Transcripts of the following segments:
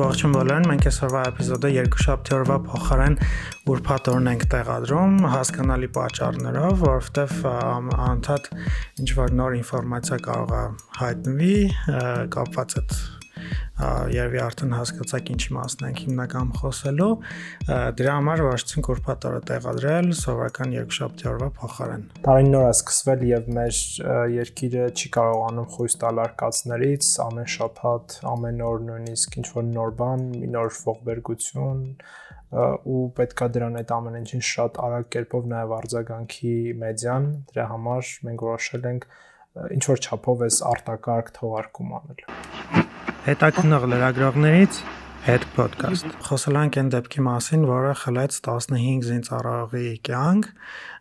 Ողջույն բոլորին, մենք այսօրվա էպիզոդը երկուշաբթի օրվա փոխարեն ուրբաթ օրն ենք տեղադրում հասկանալի պատճառներով, որովհետև անդադ ինչ որ նոր ինֆորմացիա կարող է հայտնվի կապված այդ երևի արդեն հասկացաք ինչի մասն ենք հիմնական խոսելու դրա համար ուրբաթ օրը տեղադրել սովորական երկուշաբթի օրվա փոխարեն Տարին նոր է սկսվել եւ մեր երկիրը չի կարողանում խույս տալ արկածներից ամեն շաբաթ ամեն օր նույնիսկ ինչ որ նոր բան մի նոր ողբերգություն ու պետքա դրան այդ ամեն ինչին շատ արագ կերպով նաև արձագանքի մեդիան դրա համար մենք որոշել ենք ինչ որ չափով էս արտակարգ թողարկում անել հետաքնող լրագրողներից հետ ոդկաստ։ Խոսել ենք այն դեպքի մասին, որը խլեց 15 զինծառայողի կյանք,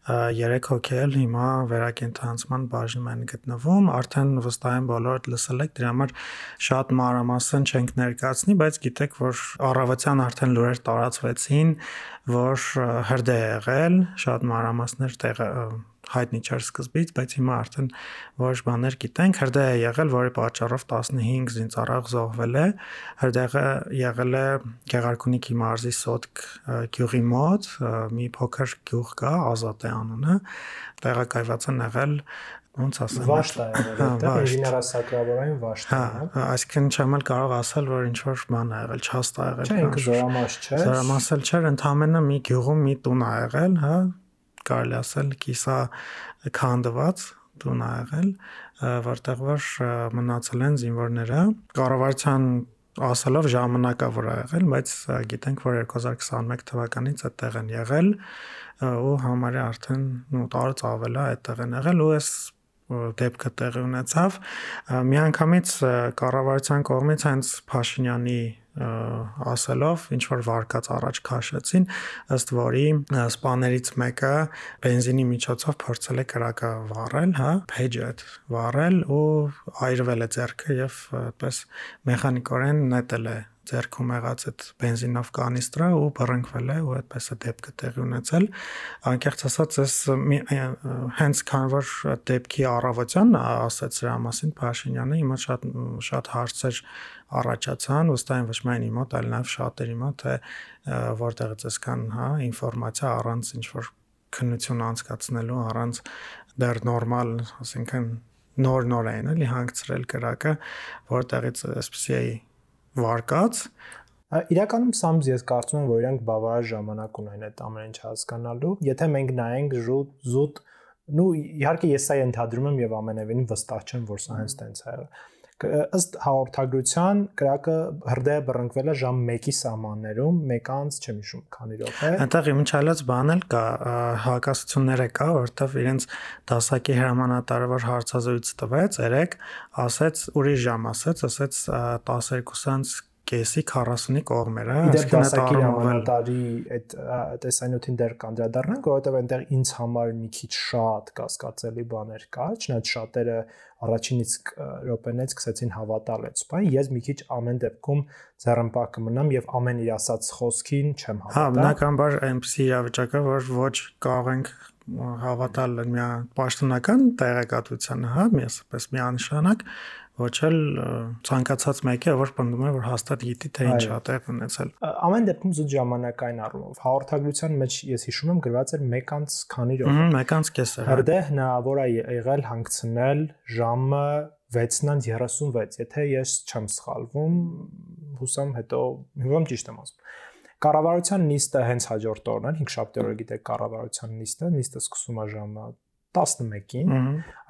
3 հոգի էլ հիմա վերակենդանացման բաժնում են գտնվում, արդեն վստահ եմ բոլորդ լսել եք, դրա համար շատ մանրամասն չենք ներկայացնի, բայց գիտեք, որ առավոտյան արդեն լուրեր տարածվեցին, որ հրդե եղել, շատ մանրամասներ տեղ հայտնի չէր սկզբից, բայց հիմա արդեն որոշ բաներ գիտենք։ Հրդեհ է եղել, որի պատճառով 15 զինծառայող զոհվել է։ Հրդեհը եղել է Գեղարքունիքի մարզի Սոտք գյուղի մոտ, մի փոքր գյուղ կա, Ազատ է անունը։ Տեղակայված են եղել ոնց ասեմ վաշտ է եղել դա ինժեներասակրավորային վաշտ է հա այսինքն չեմ էլ կարող ասել որ ինչ որ բան է եղել չաստ է եղել չէ ինքը զորամաս չէ զորամասել չէր ընդամենը մի գյուղում մի տուն ա եղել հա կարելի ասել կիսա քանդված տուն ա եղել, որտեղ որ մնացել են զինվորները։ Կառավարության ասելով ժամանակավոր ա եղել, բայց գիտենք, որ 2021 թվականից այդտեղ են եղել ու համարյա արդեն ու տարուց ավել է այդտեղ են եղել ու այս դեպքը տեղի ունեցավ միանգամից կառավարության կողմից հենց Փաշինյանի ասելով ինչ որ վարկած առաջ քաշեցին ըստ որի սպաներից մեկը բենզինի միջոցով փորձել է կրակը վառել, հա, փեջը այդ վառել ու այրվել է ձեռքը եւ այդպես մեխանիկորեն նետել է ձերքում եղած այդ բենզինով կանիստրը ու բռնկվել է ու այդպես է դեպքը տեղի ունեցել անկեղծ ասած ես հենց քան որ դեպքի առավոտյան ասաց դրա մասին Փաշինյանը հիմա շատ շատ հարցեր առաջացան ոստայն ոչ միայն իմ մոտ, այլ նաև շատերի մոտ թե որտեղից էսքան, հա, ինֆորմացիա առանց ինչ որ քննություն անցկացնելու, առանց դեռ նորմալ, ասենքն նոր-նոր էին էլի հանգցրել կրակը, որտեղից էսպիսի վարկած Իրականում սամս ես կարծում եմ, որ իրանք բավարար ժամանակ ունեն այդ ամեն ինչ հասկանալու։ Եթե մենք նայենք զուտ զուտ, նու իհարկե ես սա ընդհանրում եմ եւ ամենևին վստահ չեմ, որ սա հենց տենց է եղել ըստ հաղորդագրության կրակը հրդեհը բռնկվել է ժամ 1-ի սահմաններում 1 անց չեմ հիշում քանի րոպե այնտեղ իմիջալած բան էլ կա հակասությունները կա որովհետև իրենց դասակի հրամանատարը որ հարցազրույց տվեց երեք ասեց ուրիշ ժամ ասեց ասեց 12-ից կեսի 40-ի կողմերը, այսինքն այդ առումով այդ տեսանյութին դեռ կանդրադառնանք, որովհետև այնտեղ ինձ համար մի քիչ շատ կասկածելի բաներ կա, չնայած շատերը առաջինից րոպեներից սկսեցին հավատալ այդ սպայն, ես մի քիչ ամեն դեպքում ձեռնպահ կմնամ եւ ամեն իր ասած խոսքին չեմ հավատա։ Հա, բնականաբար այնպեսի իրավիճակը, որ ոչ կարող ենք հավատալ մի պաշտոնական տեղեկատվությանը, հա, միասպես միանշանակ, ոչ էլ ցանկացած մեկը, որ պնդում է, որ հաստատ գիտի թե ինչ է տեղ ունեցել։ Ամեն դեպքում զուտ ժամանակային առումով հաղորդագրության մեջ ես հիշում եմ գրված էր 1 անց քանի րոպե։ 1 անց կես էր։ Հրդեհ հնարավոր է եղել հանգցնել ժամը 6:36, եթե ես չեմ սխալվում, հուսամ հետո հյուրում ճիշտ եմ ասում։ Կառավարության նիստը հենց հաջորդ օրն էր, 5 շաբթի օրը գիտեք կառավարության նիստը, նիստը սկսում է ժամը 11-ին,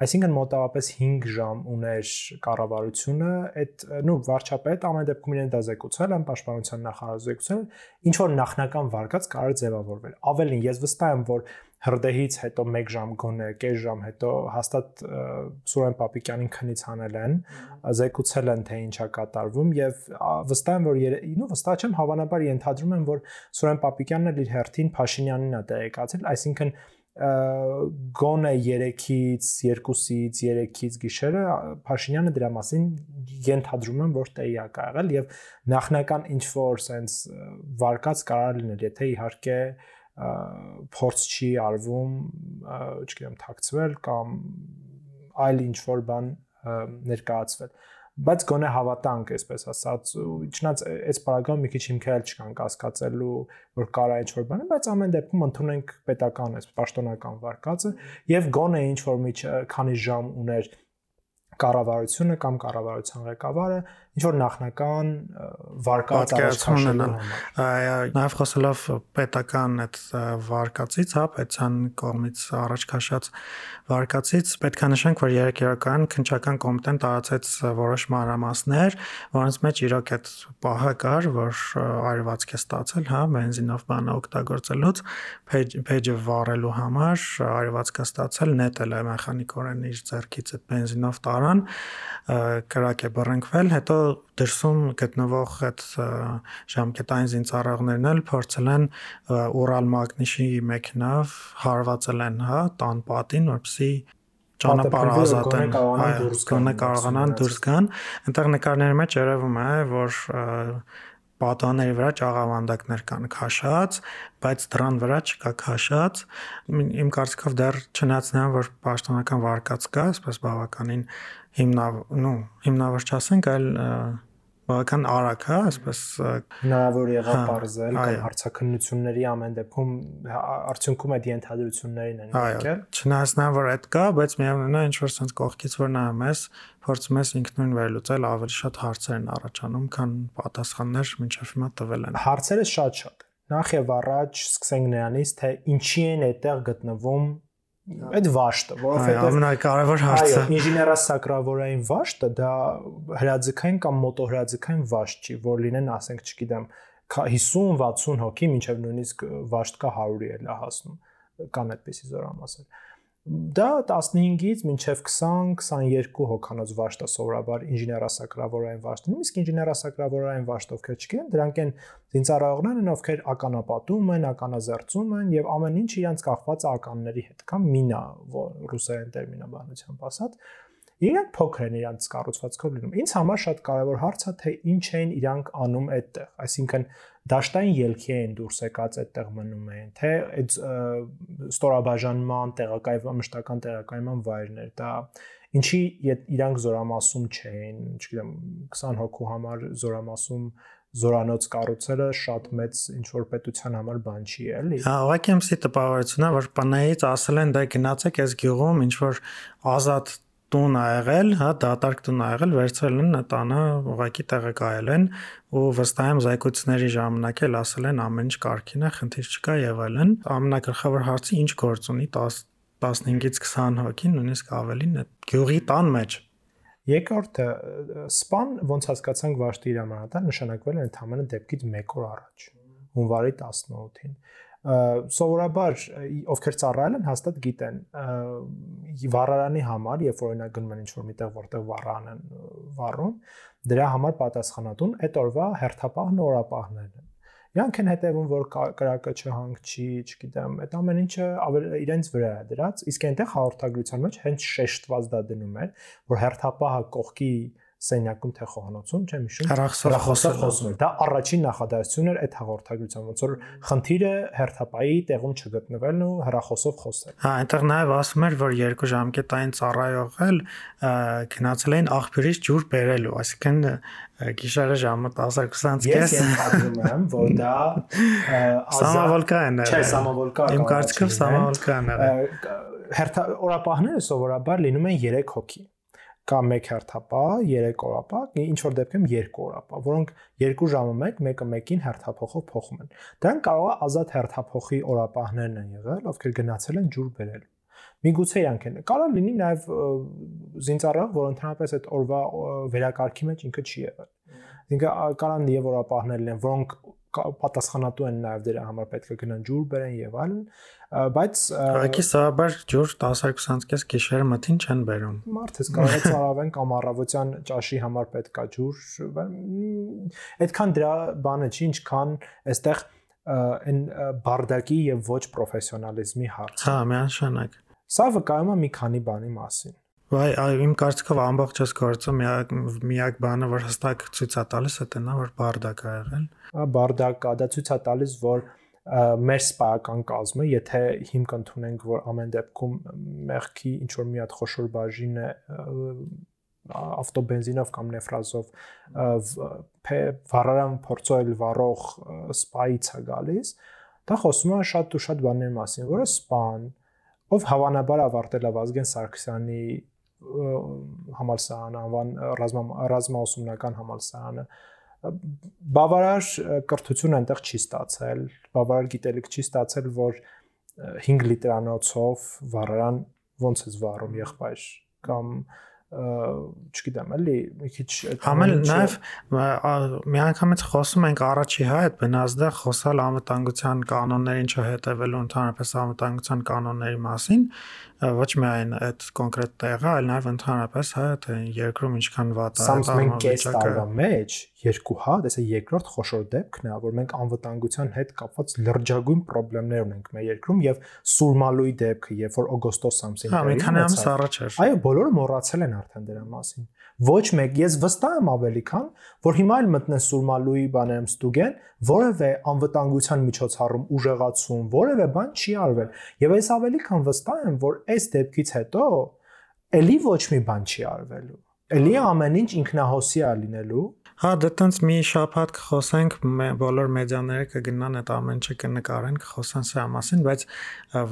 այսինքն մոտավորապես 5 ժամ ուներ կառավարությունը, այդ նու վարչապետ ամեն դեպքում իրեն դա զեկուցել, այն պաշտպանության նախարարը զեկուցել, ինչ որ նախնական վարկած կարող ձևավորվել։ Ավելին, ես վստահ եմ, որ հրդեհից հետո 1 ժամ գոնե, կես ժամ հետո հաստատ Սուրեն Պապիկյանին քնից հանել են, զեկուցել են թե ինչա կատարվում եւ վստահ եմ, որ նու վստահ չեմ, հավանաբար ենթադրում եմ, որ Սուրեն Պապիկյանն էլ իր հերթին Փաշինյանին է տեղեկացել, այսինքն գոնե 3-ից 2-ից 3-ից գիշերը Փաշինյանը դրա մասին ենթադրում եմ որ տեղյակ ա եղել եւ նախնական ինչ որ sense վարկած կարող լինել եթե իհարկե փորձ չի արվում չգիտեմ թաքցվել կամ այլ ինչ որ բան ներկայացվել բայց գոնե հավատանք, այսպես ասած, իչնած այս պարագայում մի քիչ հիմքեր չկան կասկածելու, որ կարա ինչ-որ բան, բայց ամեն դեպքում ընդունենք պետական այս պաշտոնական վարկածը եւ գոնե ինչ-որ մի քանի ժամ ուներ կառավարությունը կամ կառավարության ղեկավարը ինչ որ նախնական վարկած առաջքաշելու նաև խոսելով պետական այդ վարկածից, հա, պետության կողմից առաջ քաշած վարկածից պետք է նշենք, որ երեկերական քնչական կոմիտեն տարածեց որոշ մանրամասներ, որոնց մեջ իրոք այդ պահը կար, որ արևածք է ստացել, հա, բենզինով բանը օգտագործելուց, փեջը վառելու համար արևածք է ստացել, նետել է մեխանիկորեն իր ձեռքից այդ բենզինով տարան, կրակ է բռնկվել, հետո դրսում գտնվող այդ ժամկետային զինծառայողներն էլ փորձել են Ural Magnitshy մեքենավ հարվածել են, հա, տան պատին, որպեսզի ճանապարհ ազատեն, գոնե կարողանան դուրս գան։ Այնտեղ նկարների մեջ երևում է, որ պատանների վրա ճաղավանդակներ կան քաշած, բայց դրան վրա չկա քաշած։ Իմ կարծիքով դեռ չնայած նրան, որ պաշտոնական վարկած կա, այսպես բավականին հիմնավ, նո, հիմնավոր չասենք, այլ բավական արագ, հա, այսպես հնարավոր եղավ բարձել կամ հարցակնությունների ամեն դեպքում արդյունքում այդ ենթադրություններին են եկել։ Չնայած նա որ այդ կա, բայց միևնույնն է ինչ որ sense կողքից որ նայում ես, փորձում ես ինքնուրույն վերլուծել ավելի շատ հարցեր են առաջանում, քան պատասխաններ մինչև հիմա տվել են։ Հարցերը շատ-շատ։ Նախ եւ առաջ սկսենք նրանից, թե ինչի են այդտեղ գտնվում այդ վաշտը, որովհետեւ ամենակարևոր հարցը։ Այո, ինժեներասակրավորային վաշտը դա հրաձգային կամ մոտոհրաձգային վաշտ չի, որ լինեն, ասենք, չգիտեմ, 50-60 հոգի, մինչև նույնիսկ վաշտ կա 100-ի էլ հասնում կան այդպեսի զորամասեր դա 15-ից մինչև 20-22 հոկանոց վաշտը սովորաբար ինժեներասակրավորային վաշտ։ Նույնիսկ ինժեներասակրավորային վաշտ ովքեր չգիտեն, դրանք են զինծառայողներն են, ովքեր ականապատում են, ականազերծում են եւ ամեն ինչ իրենց կախված է ականների հետ, կամ մինա, ռուսերեն տերմինաբանությամբ ասած, Իրանք փոքր են իրանք կառուցվածքով լինում։ Ինձ համար շատ կարևոր հարց է թե ինչ են իրանք անում այդտեղ։ Այսինքն դաշտային ելքի են դուրս եկած այդտեղ մնում են, թե այդ ստորաբաժանման, տեղակայման, մշտական տեղակայման վայրներ, դա ինչի իրանք զորամասում չեն, չգիտեմ, 20 հոգու համար զորամասում զորանոց կառուցելը շատ մեծ ինչ որ պետության համար բան չի էլի։ Հա, ուղղակի իմսի տպավորությունն է, որ բանայից ասել են դա գնացեք այս գյուղում ինչ որ ազատ տուն ա եղել, հա, դատարկ տուն ա եղել, վերցրել են տանը, ուղակի տեղակայել են ու վստահ եմ զայկույցների ժամանակ էլ ասել են ամեն ինչ կարքին է, խնդիր չկա եւ այլն։ Ամենակրխավոր հարցը ինչ գործ ունի 10 15-ից 20 հոգին, նույնիսկ ավելին այդ գյուղի տան մեջ։ Երկրորդը սպան ոնց հասկացանք վաշտի հրամանատար նշանակվել է ընդհանրապես դեպքից 1 օր առաջ հունվարի 18-ին սովորաբար ովքեր ծառայել են հաստատ գիտեն վառարանի համար երբ օրինակ գնում են ինչ որ միտեղ որտեղ վառան են վառում դրա համար պատասխանատուն այդ օրվա հերթապահն օրապահներն են Իրանք են հետևում, որ կրակը չհանգչի, չգիտեմ, այդ ամեն ինչը ավելի իրենց վրա է դրած, իսկ այնտեղ հաղորդագրության մեջ հենց շեշտված դա դնում էր, որ հերթապահը կողքի սենյակում թե խոհանոցում, չեմ հիշում, հեռախոսով խոսում էր։ Դա առաջին նախադասությունն էր այդ հաղորդագրության, ոնց որ խնդիրը հերթապայի տեղում չգտնվելն ու հեռախոսով խոսել։ Հա, այնտեղ նաև ասում էր, որ երկու ժամկետային ծառայող էլ գնացել էին աղբյուրից ջուր բերելու, այսինքն գիշերը ժամը 10:20-ից կես։ Ես ենթադրում եմ, որ դա Սամավոլկան է։ Չէ, Սամավոլկա։ Իմ կարծիքով Սամավոլկան է։ Հերթա օրապահները սովորաբար լինում են 3 հոգի կա մեկ հերթապահ, 3 օրապահ, ինչ որ դեպքում 2 օրապահ, որոնք 2 ժամը մեկ, մեկը մեկին հերթափոխով փոխում են։ Դրանք կարող է ազատ հերթափոխի օրապահներն են եղել, ովքեր գնացել են ջուր բերել։ Միգուցե իրանք են։ Կարող լինի նաև զինծառայող, որ ընդհանրապես այդ օրվա վերակարգի մեջ ինքը չի եղել։ Ինքը կարան եւ օրապահներ լինեն, որոնք պատասխանատու են նաև դրա համար պետք է գնան ջուր բերեն եւ այլն, բայց Ահագի սովորաբար ջուր 10-20 կես գիշերը մթին չեն բերում։ Մարդես կարող է ծարավեն կամ առավոտյան ճաշի համար պետք է ջուր, այդքան դրա բանը չի, ինչքան այստեղ այն բարդակի եւ ոչ պրոֆեսիոնալիզմի հարց։ Հա, միանշանակ։ Սա վկայում է մի քանի բանի մասին։ Վայ, իմ կարծիքով ամբողջ այս գործը միակ միակ բանը, որ հստակ ցույց է տալիս, է տնա, որ բարդակ ա եղել։ Ա բարդակ կա, դա ցույց է տալիս, որ մեր սպայական կազմը, եթե հիմք ընդունենք, որ ամեն դեպքում մեղքի ինչ որ մի հատ խոշոր բաժին է ավտոբենզինով կամ նեֆրազով վառարան փորձել վառող սպայից է գալիս, դա խոսում է շատ ու շատ բաների մասին, որը սպան, ով հավանաբար ավարտել է Վազգեն Սարգսյանի համալսարանը, անվան ռազմա ռազմաուսումնական համալսարանը, բավարար կրթություն այնտեղ չի ստացել, բավարար գիտելիք չի ստացել, որ 5 լիտրանոցով վառարան ոնց է վառում եղբայր կամ չգիտեմ, էլի մի քիչ Համել նաև մի անգամից խոսում ենք առաջի հա այդ բնազդը խոսալ անվտանգության կանոններին չհետևելու ընդհանրապես անվտանգության կանոնների մասին, ոչ միայն այդ կոնկրետ տեղը, այլ նաև ընդհանրապես հա թե երկրում ինչքան վատ է տարվա մեջ երկու հատ, այսա երկրորդ խոշոր դեպքն է, որ մենք անվտանգության հետ կապված լրջագույն խնդիրներ ունենք մեր երկրում եւ Սուրմալուի դեպքը, երբ որ օգոստոս ամսին Հա, մի քանի ամիս առաջ էր։ Այո, բոլորը մոռացել են արդեն դրա մասին ոչ մեկ ես վստահ եմ ավելի քան որ հիմա էլ մտնեն Սուրմալուի բաներում ստուգեն որևէ անվտանգության միջոցառում ուժեղացում որևէ բան չի արվել եւ ես ավելի քան վստահ եմ որ այս դեպքից հետո ելի ոչ մի բան չի արվելու ելի ամեն ինչ ինքնահոսի է լինելու Հա, դե տենց մի շաբաթ կխոսենք, բոլոր մեդիաները կգնան այդ ամեն ինչը կնկարեն, կխոսեն սրա մասին, բայց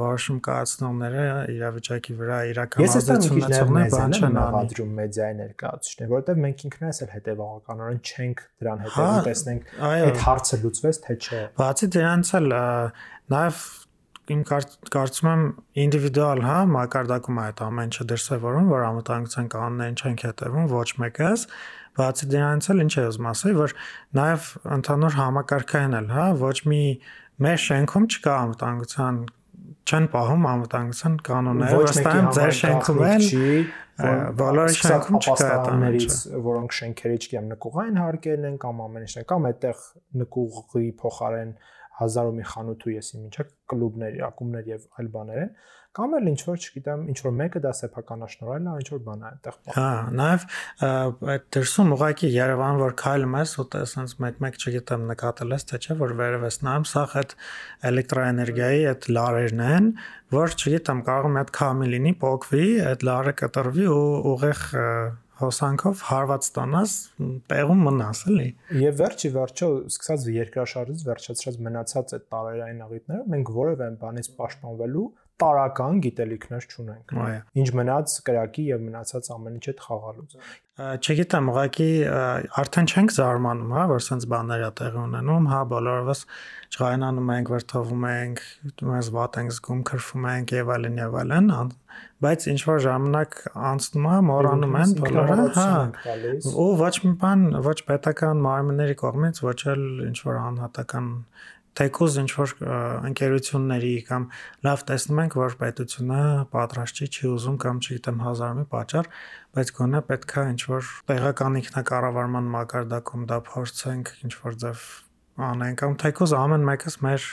որոշում կայացնողները իրավիճակի վրա իրականացություն ունեցողները բան չեն անում մեդիայի ներկայացուցիչներ, որովհետև մենք ինքներս էլ հետևողականորեն չենք դրան հետևում, հա, տեսնենք այդ հարցը լուծվեց թե չէ։ Բացի դրանից էլ նաև իմ կարծում եմ ինդիվիդուալ, հա, մակարդակում է այդ ամեն ինչը դրսևորում, որ անվտանգության կանոններին չենք հետևում ոչ մեկս, Բացի դրանից էլ ինչ է ուզում ասել, որ նաև ընդհանուր համակարգային էլ, հա, ոչ մի մեր շենքում չկա անվտանգության չեն պահում անվտանգության կանոնները, վստահ ձեր շենքում էլ բոլոր շենքում չկա տաներից, որոնք շենքերի չկամ նկուղային հարկերն են կամ ամեն ինչն կամ այդտեղ նկուղի փոխարեն հազար ու մի խանութ ու եսի ինչա կլուբներ, ակումբներ եւ այլ բաներ են, կամ էլ ինչ որ, չգիտեմ, ինչ որ մեկը դա սեփականաշնորհել է, ինչ որ բան է այդտեղ Հա, նաև այդ դրսում ուղակի Երևան որ քայլում ես, ու տեսնես մեկ-մեկ չգիտեմ նկատել ես թե չէ, որ վերևես նայում, սա այդ էլեկտրոէներգիայի այդ լարերն են, որ չգիտեմ, կարող է հատ քամի լինի, փոկվի, այդ լարը կտրվի ու ուղիղ հոսանքով հարված ստանաս, տեղում մնաս, էլի։ Եվ վերջի վերջո, սկսած երկրաշարժից վերջացրած մնացած այդ տարերային աղիթները մենք որևէ բանից պաշտպանվելու տարական գիտելիքներ չունենք։ Ինչ մնաց կրակի եւ մնացած ամեն ինչ հետ խաղալուց։ Չգիտեմ, ուղղակի արդեն չենք զարմանում, հա, որ sense բաներ է տեղի ունենում, հա, բոլորովս ջղայնանում ենք, վրթովում ենք, մեզ վատ ենք զգում, քրֆում ենք եւ այլն եւ այլն, բայց ինչ որ ժամանակ անցնում է, մոռանում են բոլորը, հա։ Ու ոչ մի բան, ոչ պետական մարմինների կողմից, ոչ էլ ինչ որ անհատական թեկուզ ինչ որ ընկերությունների կամ լավ տեսնում ենք, որ պետությունը պատրաստ չի, չի ուզում կամ չգիտեմ հազար մի պատճառ, բայց գոնե պետքա ինչ որ տեղական ինքնակառավարման մակարդակում դա փորձենք ինչ որ ձև անենք կամ թեկուզ ամեն մեկս մեր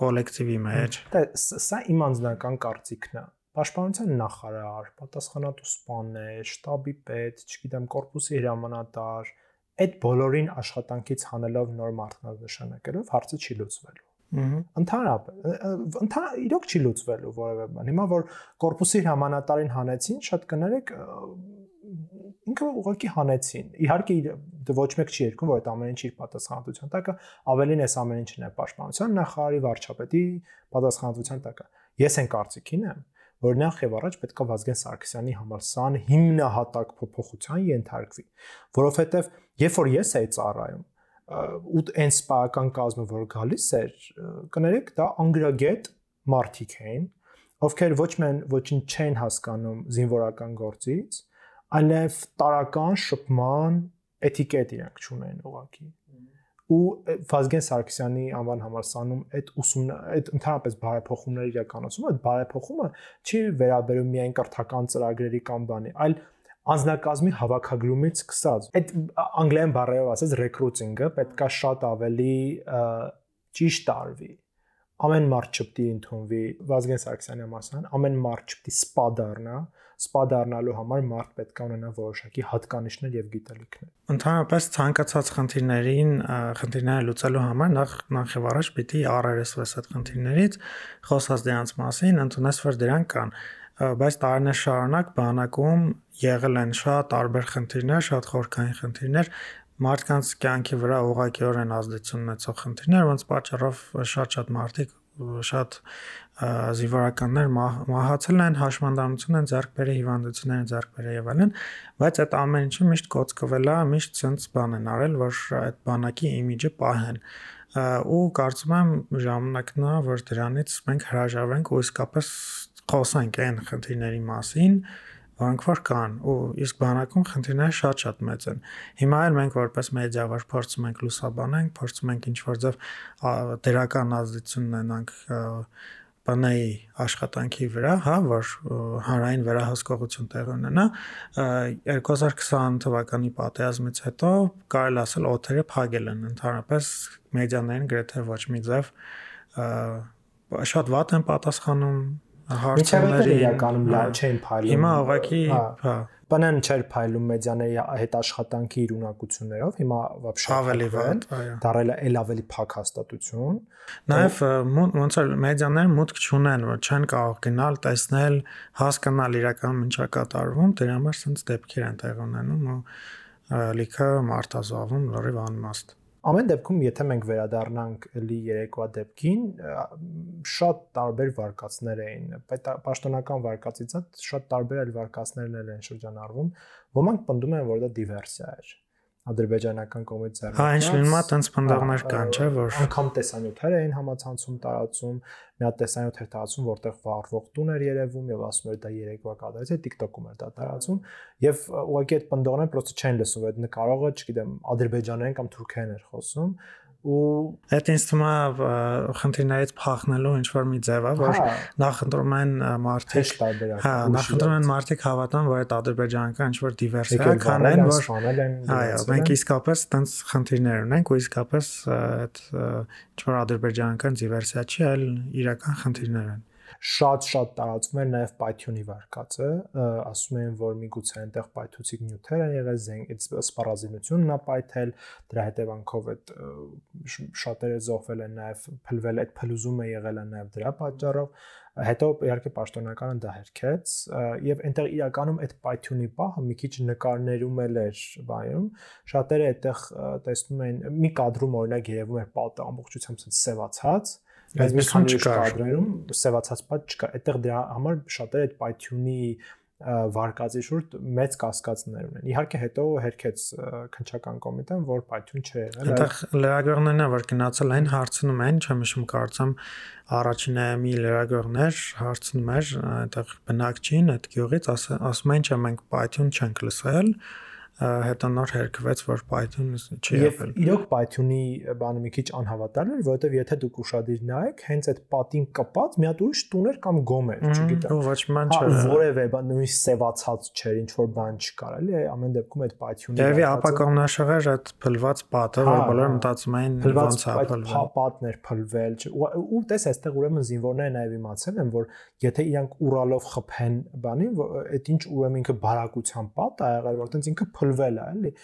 կոլեկտիվի մեջ։ Դե սա իմ անձնական կարծիքն է պաշտպանության նախարար, պատասխանատու սպաներ, շտաբի պետ, չգիտեմ, կորպուսի հրամանատար, այդ բոլորին աշխատանքից հանելով նոր մարդկանշանակելով հարցը չի լուծվելու։ Ընդհանրապես, ընդհանուր իրոք չի լուծվելու որևէ բան։ Հիմա որ կորպուսի հրամանատարին հանեցին, շատ կներեք ինքը ուղղակի հանեցին։ Իհարկե դե ոչ մեկ չի երկում, որ այդ ամեն ինչ իր պատասխանատվության տակ է, ավելին էս ամեն ինչն է պաշտպանության նախարարի վարչապետի պատասխանատվության տակ է։ Ես այն կարծիքին եմ, որ նախ եւ առաջ պետքա Վազգեն Սարգսյանի համալսարան հիմնահատակ փոփոխության ենթարկվի, որովհետեւ երբ որ ես էի ծառայում ու այն սպայական կազմը որ գալիս էր կներեք դա անգրագետ մարդիկ էին ովքեր ոչ մեն ոչինչ չեն հասկանում զինվորական գործից այլև տարական շփման էթիկետ իրենք չունեն ուղակի ու Վազգեն Սարգսյանի անվան համալսարանում այդ ուսումն այդ ընդհանրապես բարեփոխումների իրականացումը, այդ բարեփոխումը չի վերաբերում միայն կրթական ծրագրերի կամ բանի, այլ անձնակազմի հավաքագրումից սկսած։ Այդ անգլերեն բառերով ասած recruiting-ը պետքա շատ ավելի ճիշտ արվի ամեն մարդ չպետք է ընդունվի Վազգեն Սարգսյանի համասան, ամեն մարդ չպետք է սպա դառնա, սպա դառնալու համար մարդ պետք է ունենա որոշակի հատկանիշներ եւ գիտելիքներ։ Ընդհանրապես ցանկացած խնդիրներին, խնդիրները լուծելու համար նախ նախ եւ առաջ պիտի առերեսվես այդ խնդիրներից, խոսած դրանց մասին, ընդունես որ դրանք կան բայց տարիներ շարունակ բանակում եղել են շատ տարբեր խնդիրներ, շատ խորքային խնդիրներ, մարդկանց կյանքի վրա ուղղակիորեն ազդեցություն ունեցող խնդիրներ, ոնց պատճառով շատ-շատ մարդիկ շատ զինվորականներ մահացել են, հաշմանդամություն են ձեռք բերել, հիվանդություններ են ձեռք բերել եւ այլն, բայց այդ ամեն ինչը միշտ կոծկվել է, միշտ ցենց բան են արել, որ այդ բանակի իմիջը պահեն ու կարծում եմ ժամանակն է, որ դրանից մենք հրաժարվենք ու իսկապես խոսենք այն խնդիրների մասին, որոնք որ կան ու իսկ բանակում խնդիրները շատ-շատ մեծ են։ Հիմա էլ մենք որպես մեդիավար փորձում ենք լուսաբանենք, փորձում ենք ինչ-որ ձև դերական ազդեցություն ունենանք բանայի աշխատանքի վրա, հա, որ հանրային վերահսկողություն տեղ ունենա 2020 թվականի պատերազմից հետո կարելի ասել օթերը փակել են ընդհանրապես մեդիաներին գրեթե ոչ մի ձև շատ վատ են պատասխանում հարցումների իրականում լավ չեն փայլում։ Հիմա ուղղակի, հա, ՊՆ-ն չէր փայլում մեդիաների հետ աշխատանքի իր ունակություններով, հիմա բաբշա ավելի վատ, դարել է ել ավելի փակ հաստատություն։ Նաև ոնց որ մեդիաները մուտք չունեն, որ չեն կարող գնալ, տեսնել, հասկանալ իրական ինչա կատարվում, դրա համար ցենց դեպքեր են տեղ ունենում ու լիքը մարտազավում լրիվ անիմաստ։ Ամեն դեպքում, եթե մենք վերադառնանք լի երեկվա դեպքին, շատ տարբեր վարկածներ էին, պաշտոնական վարկածից շատ տարբեր այլ վարկածներն են շրջանառվում։ Ոմանք պնդում են, որ դա դիվերսիա էր ադրբեջանական կողմից ձեռնարկած։ Հա, ինչ լինում է, տենց փնդաղներ կան, չէ, որ անգամ տեսանյութեր էին համացանցում տարածում, մի հատ տեսանյութ էր տարածում, որտեղ վառվող տուն էր երևում եւ ասում էր դա երեկվա կադրից է, TikTok-ում էր դա տարածում եւ ուղղակի այդ փնդողները պրոստը չեն լսում այդ նկարողը, չգիտեմ, ադրբեջաներեն կամ թուրքերեն էր խոսում ու այդ ինձ թվում է խնդիրներից փախնելու ինչ որ մի ձև է որ հա։ նախընտրում են մարդիկ հա նախընտրում են մարդիկ հավատան որ այդ ադրբեջանական ինչ որ դիվերսիա կանեն որ այո մենք իսկապես տենց խնդիրներ ունենք ու իսկապես այդ ինչ որ ադրբեջանական դիվերսիա չի այլ իրական խնդիրներ են շատ-շատ տարածվում էր նաև Python-ի վարկածը, ասում են, որ միգուցե այնտեղ Python-իկ նյութեր են եղել, սպառազինությունն է Python, դրա հետևանքով այդ շատերը զոհվել են նաև փլվել, այդ փլուզումը եղել է նաև դրա պատճառով հետո իհարկե պաշտոնականը դա հերքեց եւ այնտեղ իրականում այդ Python-ի պահը մի քիչ նկարներում էլ էր բայում շատերը այդտեղ տեսնում են մի կադրում օրինակ երևում էր պատը ամբողջությամբ սևացած Բայց մի քանի կադրերում սևացած պատ չկա։ Այդտեղ դրա համար շատերը այդ Python-ի վարկածի շուրջ մեծ կասկածներ ունեն։ Իհարկե հետո հերքեց քնչական կոմիտեն, որ Python չէ եղել։ Այդտեղ լրագրողներն որ գնացել այն հարցնում են, չեմ հիշում կարծեմ առաջինը մի լրագրողներ հարցնում էր այդտեղ բնակչին այդ գյուղից ասում են չէ մենք Python չենք լսել հետո նոր հերկվեց, որ Python չի եղել։ Եվ իրոք Python-ի բանը մի քիչ անհավատալի էր, որովհետև եթե դուք ուշադիր նայեք, հենց այդ պատին կպած մի հատ ուրիշ տուն էր կամ գոմ էր, չգիտեմ։ Ու ոչ ման չէր։ Որևէ բան նույնիսկ սևացած չէր, ինչ որ բան չկար, էլի, ամեն դեպքում այդ Python-ի Երևի ապակողնաշղեր այդ փլված պատը, որ բոլորը մտածում էին ոնց է փլվել։ Պատներ փլվել, ու տես այստեղ ուրեմն զինվորները նաև իմացել են, որ եթե իրանք ուրալով խփեն բանին, այդ ինչ ուրեմն ինքը բարակության պատ ա եղել, որ տենց ինքը փլ փլվել է, էլի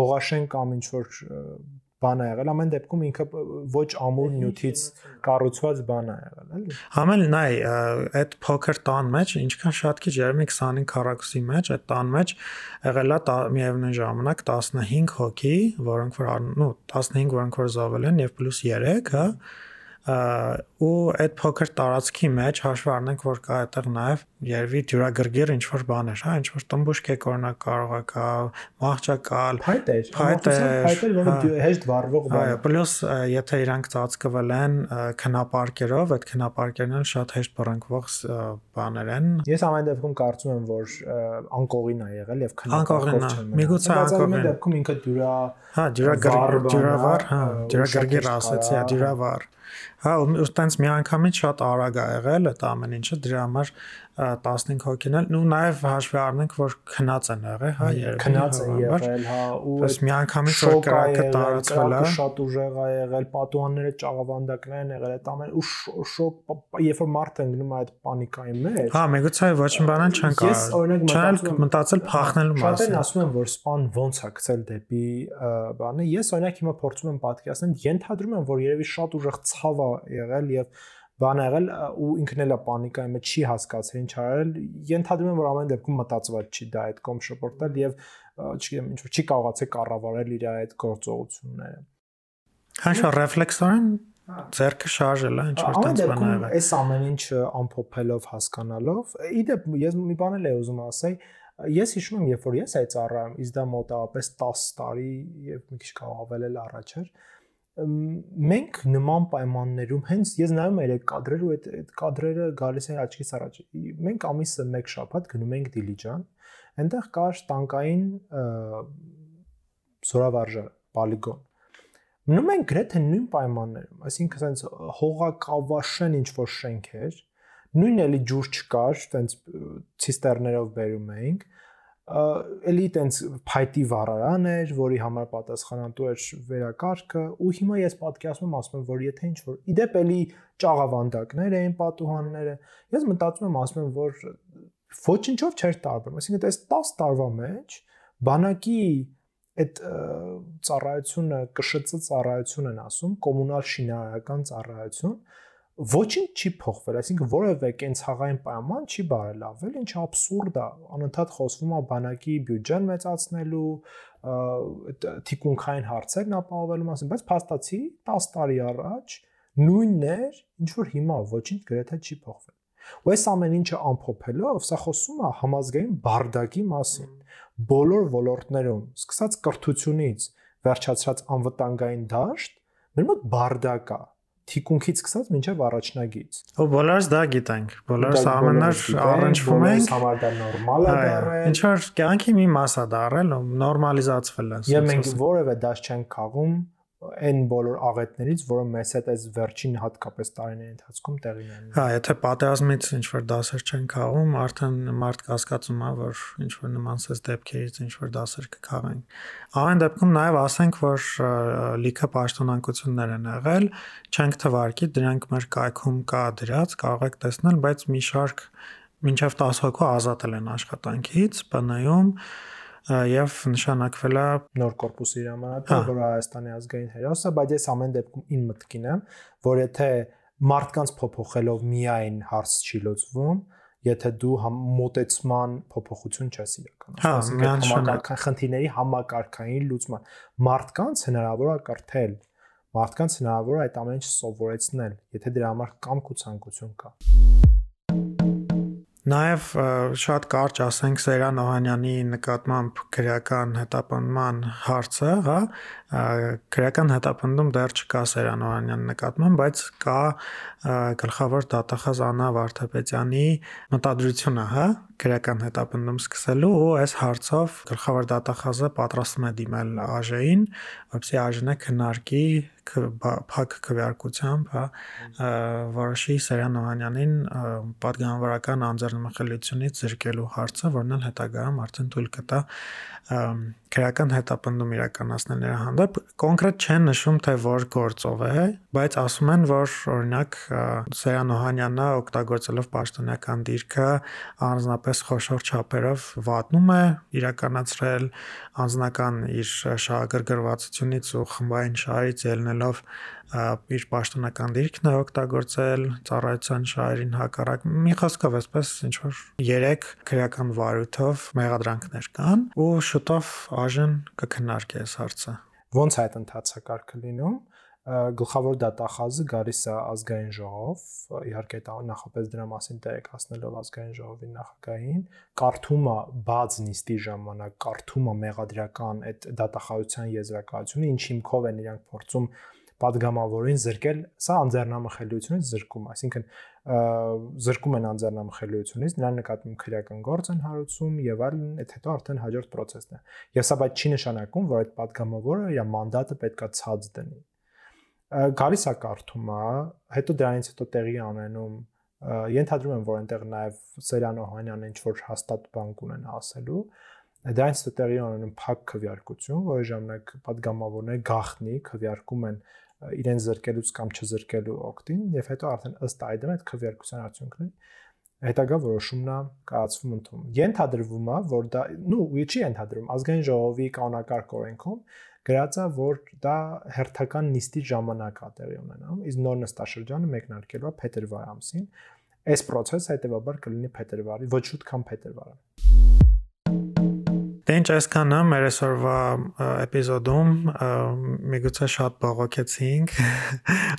հողաշեն կամ ինչ որ բան ա եղել, ամեն դեպքում ինքը ոչ ամուր նյութից կառուցված բան ա եղել, էլի։ Համել նայ, այդ փոքր տան մեջ ինչքան շատ քիչ երևի 25 քառակուսի մեջ, այդ տան մեջ եղել է միևնույն ժամանակ 15 հոգի, որոնք որ նո 15 որոնք որ զոհվել են եւ պլյուս 3, հա ու այդ փոքր տարածքի մեջ հաշվի առնենք որ կա այդտեղ նաև երևի դյուրագրգիռ ինչ որ բաներ, հա, ինչ որ տմբուշկ է կորնակ կարող է կա, մահճակալ, փայտեր, փայտեր, փայտեր, որը հեշտ վառվող բան։ Այո, պլյուս եթե իրանք ծածկվել են քնապարկերով, այդ քնապարկերն էլ շատ հեշտ բռնկվող բաներ են։ Ես ամեն դեպքում կարծում եմ, որ անկողին է եղել եւ քնապարկով չեն։ Միգուցե անկողին դեպքում ինքը դյուրա Հա, դյուրագրգիռ, դյուրավար, հա, ասացի, հա, դյուրավար։ Հա, ու տենց մի անգամից շատ արագ ա եղել այդ ամեն ինչը, դրա համար 15 հոգին էլ ու նաև հաշվի առնենք որ քնած են եղել, հա, երբ քնած են եղել, հա, ու այս մի անգամից որ կրակը տարածվել է, շատ ուժեղ ա եղել, պատուհանները ճաղավանդակներ են եղել, այդ ամեն ու շոկ, երբ որ մարդը ընկնում է այդ պանիկայի մեջ։ Հա, մեգուցայ ոչ մի բան չեն կարող։ Ես օրինակ մտածել մտածել փախնելու մասին։ Շատերն ասում են որ սպան ոնց է գցել դեպի բանը։ Ես օրինակ հիմա փորձում եմ պատկերացնել, ենթադրում եմ որ երևի շատ ուժեղ ցավ ա եղել եւ բան եղել ու ինքն էլ է պանիկայի մեջ չի հասկացել ինչ արել ենթադրում եմ որ ամեն դեպքում մտածված չի դա այդ կողմ շփորտել եւ չգիտեմ ինչ որ չի կարողացել կառավարել իր այդ գործողությունները Հաշա ռեֆլեքսորեն ձերքը շարժել է ինչ որ տենց բան եղել։ Այս ամեն ինչը ամփոփելով հասկանալով, իդեպ ես մի բան էլ եմ ուզում ասել, ես հիշում եմ, երբ որ ես այդ ծառայում, իս դա մոտավորապես 10 տարի եւ մի քիչ կարող ավել էլ առաջ էր, մենք նման պայմաններում հենց ես նայում եմ այդ կադրերը ու այդ այդ կադրերը գալիս են աչքիս առաջ։ Մենք ամիսը 1 շաբաթ գնում ենք Դիլիջան, այնտեղ կար տանկային զորավարժը, պոլիգոն մնում են գրեթե նույն պայմաններում, այսինքն ասենց հողակավաշեն ինչ որ շենքեր, նույն էլի ջուր չկար, տենց ցիստերներով բերում էինք, էլի տենց փայտի վառարան էր, որի համար պատասխանատու էր վերակարգը, ու հիմա ես պատկերացնում ասում եմ, որ եթե ինչ որ իդեպ էլի ճաղավանդակներ էին պատուհանները, ես մտածում եմ, ասում եմ, որ ոչինչով չէր տարբերում, այսինքն այս 10 տարվա մեջ բանակի այդ ծառայությունը կշծ ծառայություն են ասում, կոմունալ շինարարական ծառայություն, ոչինչ չի փոխվել, այսինքն որևէ կենցաղային պայման չի բարելավել, ինչ աբսուրդ է, անընդհատ խոսվում է բանակի բյուջեն մեծացնելու, թիկունքային հարցերն ապահովելու մասին, բայց փաստացի 10 տարի առաջ նույնն էր, ինչ որ հիմա ոչինչ գրեթե չի փոխվել։ Ու այս ամեն ինչը ամփոփելով, սա խոսում է համազգային բարդակի մասին բոլոր ոլորտներում, սկսած կրթությունից վերջացած անվտանգային դաշտ, մեր մոտ բարդակ է թիկունքից սկսած մինչև առաջնագից։ Ու բոլորս դա գիտենք։ Բոլորս ամենար առնչվում ենք, համար դա նորմալ է դառել։ Ինչ որ կյանքի մի մաս է դառել, նորմալիզացվել է։ Եվ մենք որևէ դաշտ չենք քաղում այն բոլոր աղետներից, որը մեզ հետ այս վերջին հատկապես տարիների ընթացքում տեղի ունեն։ Հա, եթե պատերազմից ինչ որ դասեր չեն քաղում, արդեն մարդ կասկածում է, որ ինչ որ նման սես դեպքերից ինչ որ դասեր կքաղեն։ Ամեն դեպքում նաև ասենք, որ լիքը պաշտոնանկություններ են եղել, չենք թվարկի, դրանք մեր կայքում կա դրած, կարող եք տեսնել, բայց մի շարք մինչև 10 հոգու ազատել են աշխատանքից, բնայում եւ նշանակվել է նոր կորպուսի հրամանատար, հա։ որը Հայաստանի ազգային հերոսը, բայց ես ամեն դեպքում ին մտքին եմ, որ եթե մարդկանց փոփոխելով միայն հարց չի լուծվում, եթե դու մոտեցման փոփոխություն չես իրականացնում, հա, համակարգային խնդիրների համակարգային լուծման մարդկանց հնարավոր է կրթել, մարդկանց հնարավոր է այդ ամեն ինչը սովորեցնել, եթե դրա համար կամք ու ցանկություն կա։ Նաև շատ կարճ ասենք Սերան Օհանյանի նկատմամբ քրեական հետապնդման հարցը, հա, քրեական հետապնդում դեռ չկա Սերան Օհանյանի նկատմամբ, բայց կա գլխավոր դատախազ Անա Վարդապետյանի մտադրությունը, հա, գրական հետապնդում սկսելու ու այս հարցով գլխավոր դատախազը պատրաստվում է դիմել ԱԺ-ին, որպեսզի ԱԺ-ն քննարկի փակ քվեարկությամբ, հա, Վարշի Սերյան Օհանյանին падգամավորական անձեռնմխելիությունից զրկելու հարցը, որն էլ հետագայում արդեն թույլ կտա քրական հետապնդում իրականացնել նրա հանդեպ։ Կոնկրետ չեն նշում թե որ գործով է, բայց ասում են որ օրինակ Սերան Օհանյանը օգտագործելով պաշտոնական դիրքը առանձնապես խոշոր չափերով վատնում է իրականացրել անձնական իր շահագրգռվածությունից ու խմբային շահից ելնելով իր պաշտոնական դիրքն է օգտագործել ծառայության շահերին հակառակ մի խոսքով այսպես ինչ որ 3 քրեական վարույթով մեղադրանքներ կան ու շուտով ԱԺ-ն կքննարկի այս հարցը ոնց այդ ընթացակարգը լինում գլխավոր դատախազը գալիս է ազգային ժողով, իհարկե նախապես դրա մասին տեղեկացնելով ազգային ժողովի նախագահին, կարդում է բաց նիստի ժամանակ կարդում է մեղադրական այդ դատախազության եզրակացությունը, ինչ հիմքով են իրանք փորձում падգամավորին զրկել, սա անձեռնամխելիությունից զրկում, այսինքն զրկում են անձեռնամխելիությունից, նրա նկատմամբ քրեական գործ են հարուցում եւ այլն, այդ հետո արդեն հաջորդ process-ն է։ Եվ սա բայց չի նշանակում, որ այդ падգամավորը իր մանդատը պետքա ցած դնի գալիս է կարդումը, հետո դրանից հետո տեղի անենում ենթադրում եմ, որ այնտեղ նաև Սերյան Օհանյանն ինչ որ հաստատ բանկ ունեն ասելու։ Դրանից հետո տեղի անենում փակ քվյարկություն, որի ժամանակ падգամավորները գախնի քվյարկում են իրեն զրկելուց կամ չզրկելու օկտին, եւ հետո արդեն ըստ այդմ այդ քվյարկության արդյունքն հետագա որոշումն է կայացվում ընդում։ Ենթադրվում է, որ դա, նու, չի ենթադրում, ազգային ժողովի կանոնակարգ օրենքում գրած է, որ դա հերթական նիստի ժամանակ է տեղի ունենալու, իսկ նոր նստաշրջանը մեկնարկելու է փետրվար ամսին։ Այս process-ը հետեւաբար կլինի փետրվարի, ոչ շուտ քան փետրվարը։ Դե ինչ այսքանը մեր այսօրվա էպիզոդում միգուցե շատ բողոքեցինք,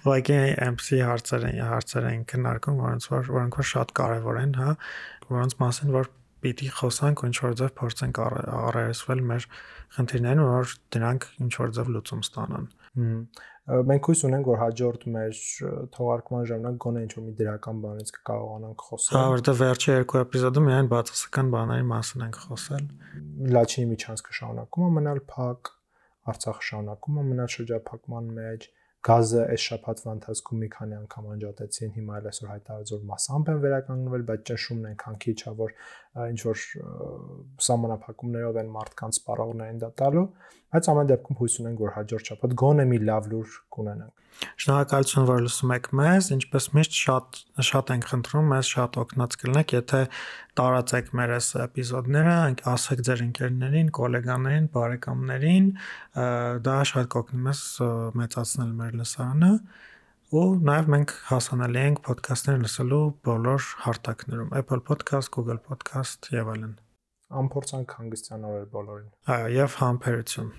ուղղակի MC հարցեր են հարցեր են քննարկում, որոնց որ որոնք որ շատ կարևոր են, հա, որոնց մասին որ պիտի խոսանք ու ինչ որ ձև փորձենք առերեսվել մեր խնդիրներն, որ դրանք ինչ որ ձև լուծում ստանան։ Մենք հույս ունենք, որ հաջորդ մեր թողարկման ժամանակ գոնե ինչ-որ մի դրական բանից կկարողանանք խոսել։ Հա, որտեղ վերջի երկու էպիզոդում միայն բացասական բաների մասին ենք խոսել։ Լաչինի միջանցքը շարունակում է մնալ փակ, Արցախը շարունակում է մնալ շրջափակման մեջ, գազը այս շաբաթվա ընթացքում մի քանի անգամ անջատեցին, հիմա էլ այսօր հայտարարեց որ մասամբ են վերականգնվել, բայց ճնշումն այնքան քիչ է, որ ինչ որ սահմանափակումներով են մարդկանց սպառողներին դա տալու, բայց ամեն դեպքում հույս ունենք, որ հաջորդ շաբաթ գոնե մի լավ լուր կունենանք։ Շնորհակալություն, որ լսում եք մեզ, ինչպես միշտ շատ շատ ենք խնդրում, մեզ շատ օգնած կլինեք, եթե տարածեք մեր այս էպիզոդները, ասեք ձեր ընկերներին, գոլեգաներին, բարեկամներին, դա շատ կօգնի մեզ մեծացնել մեր լսարանը ու նաև մենք հասանելի ենք ոդքասթներ լսելու բոլոր հարթակներում Apple Podcast, Google Podcast եւ այլն։ Ամփորձանք հանգստյան օրեր բոլորին։ Այո, եւ համբերություն։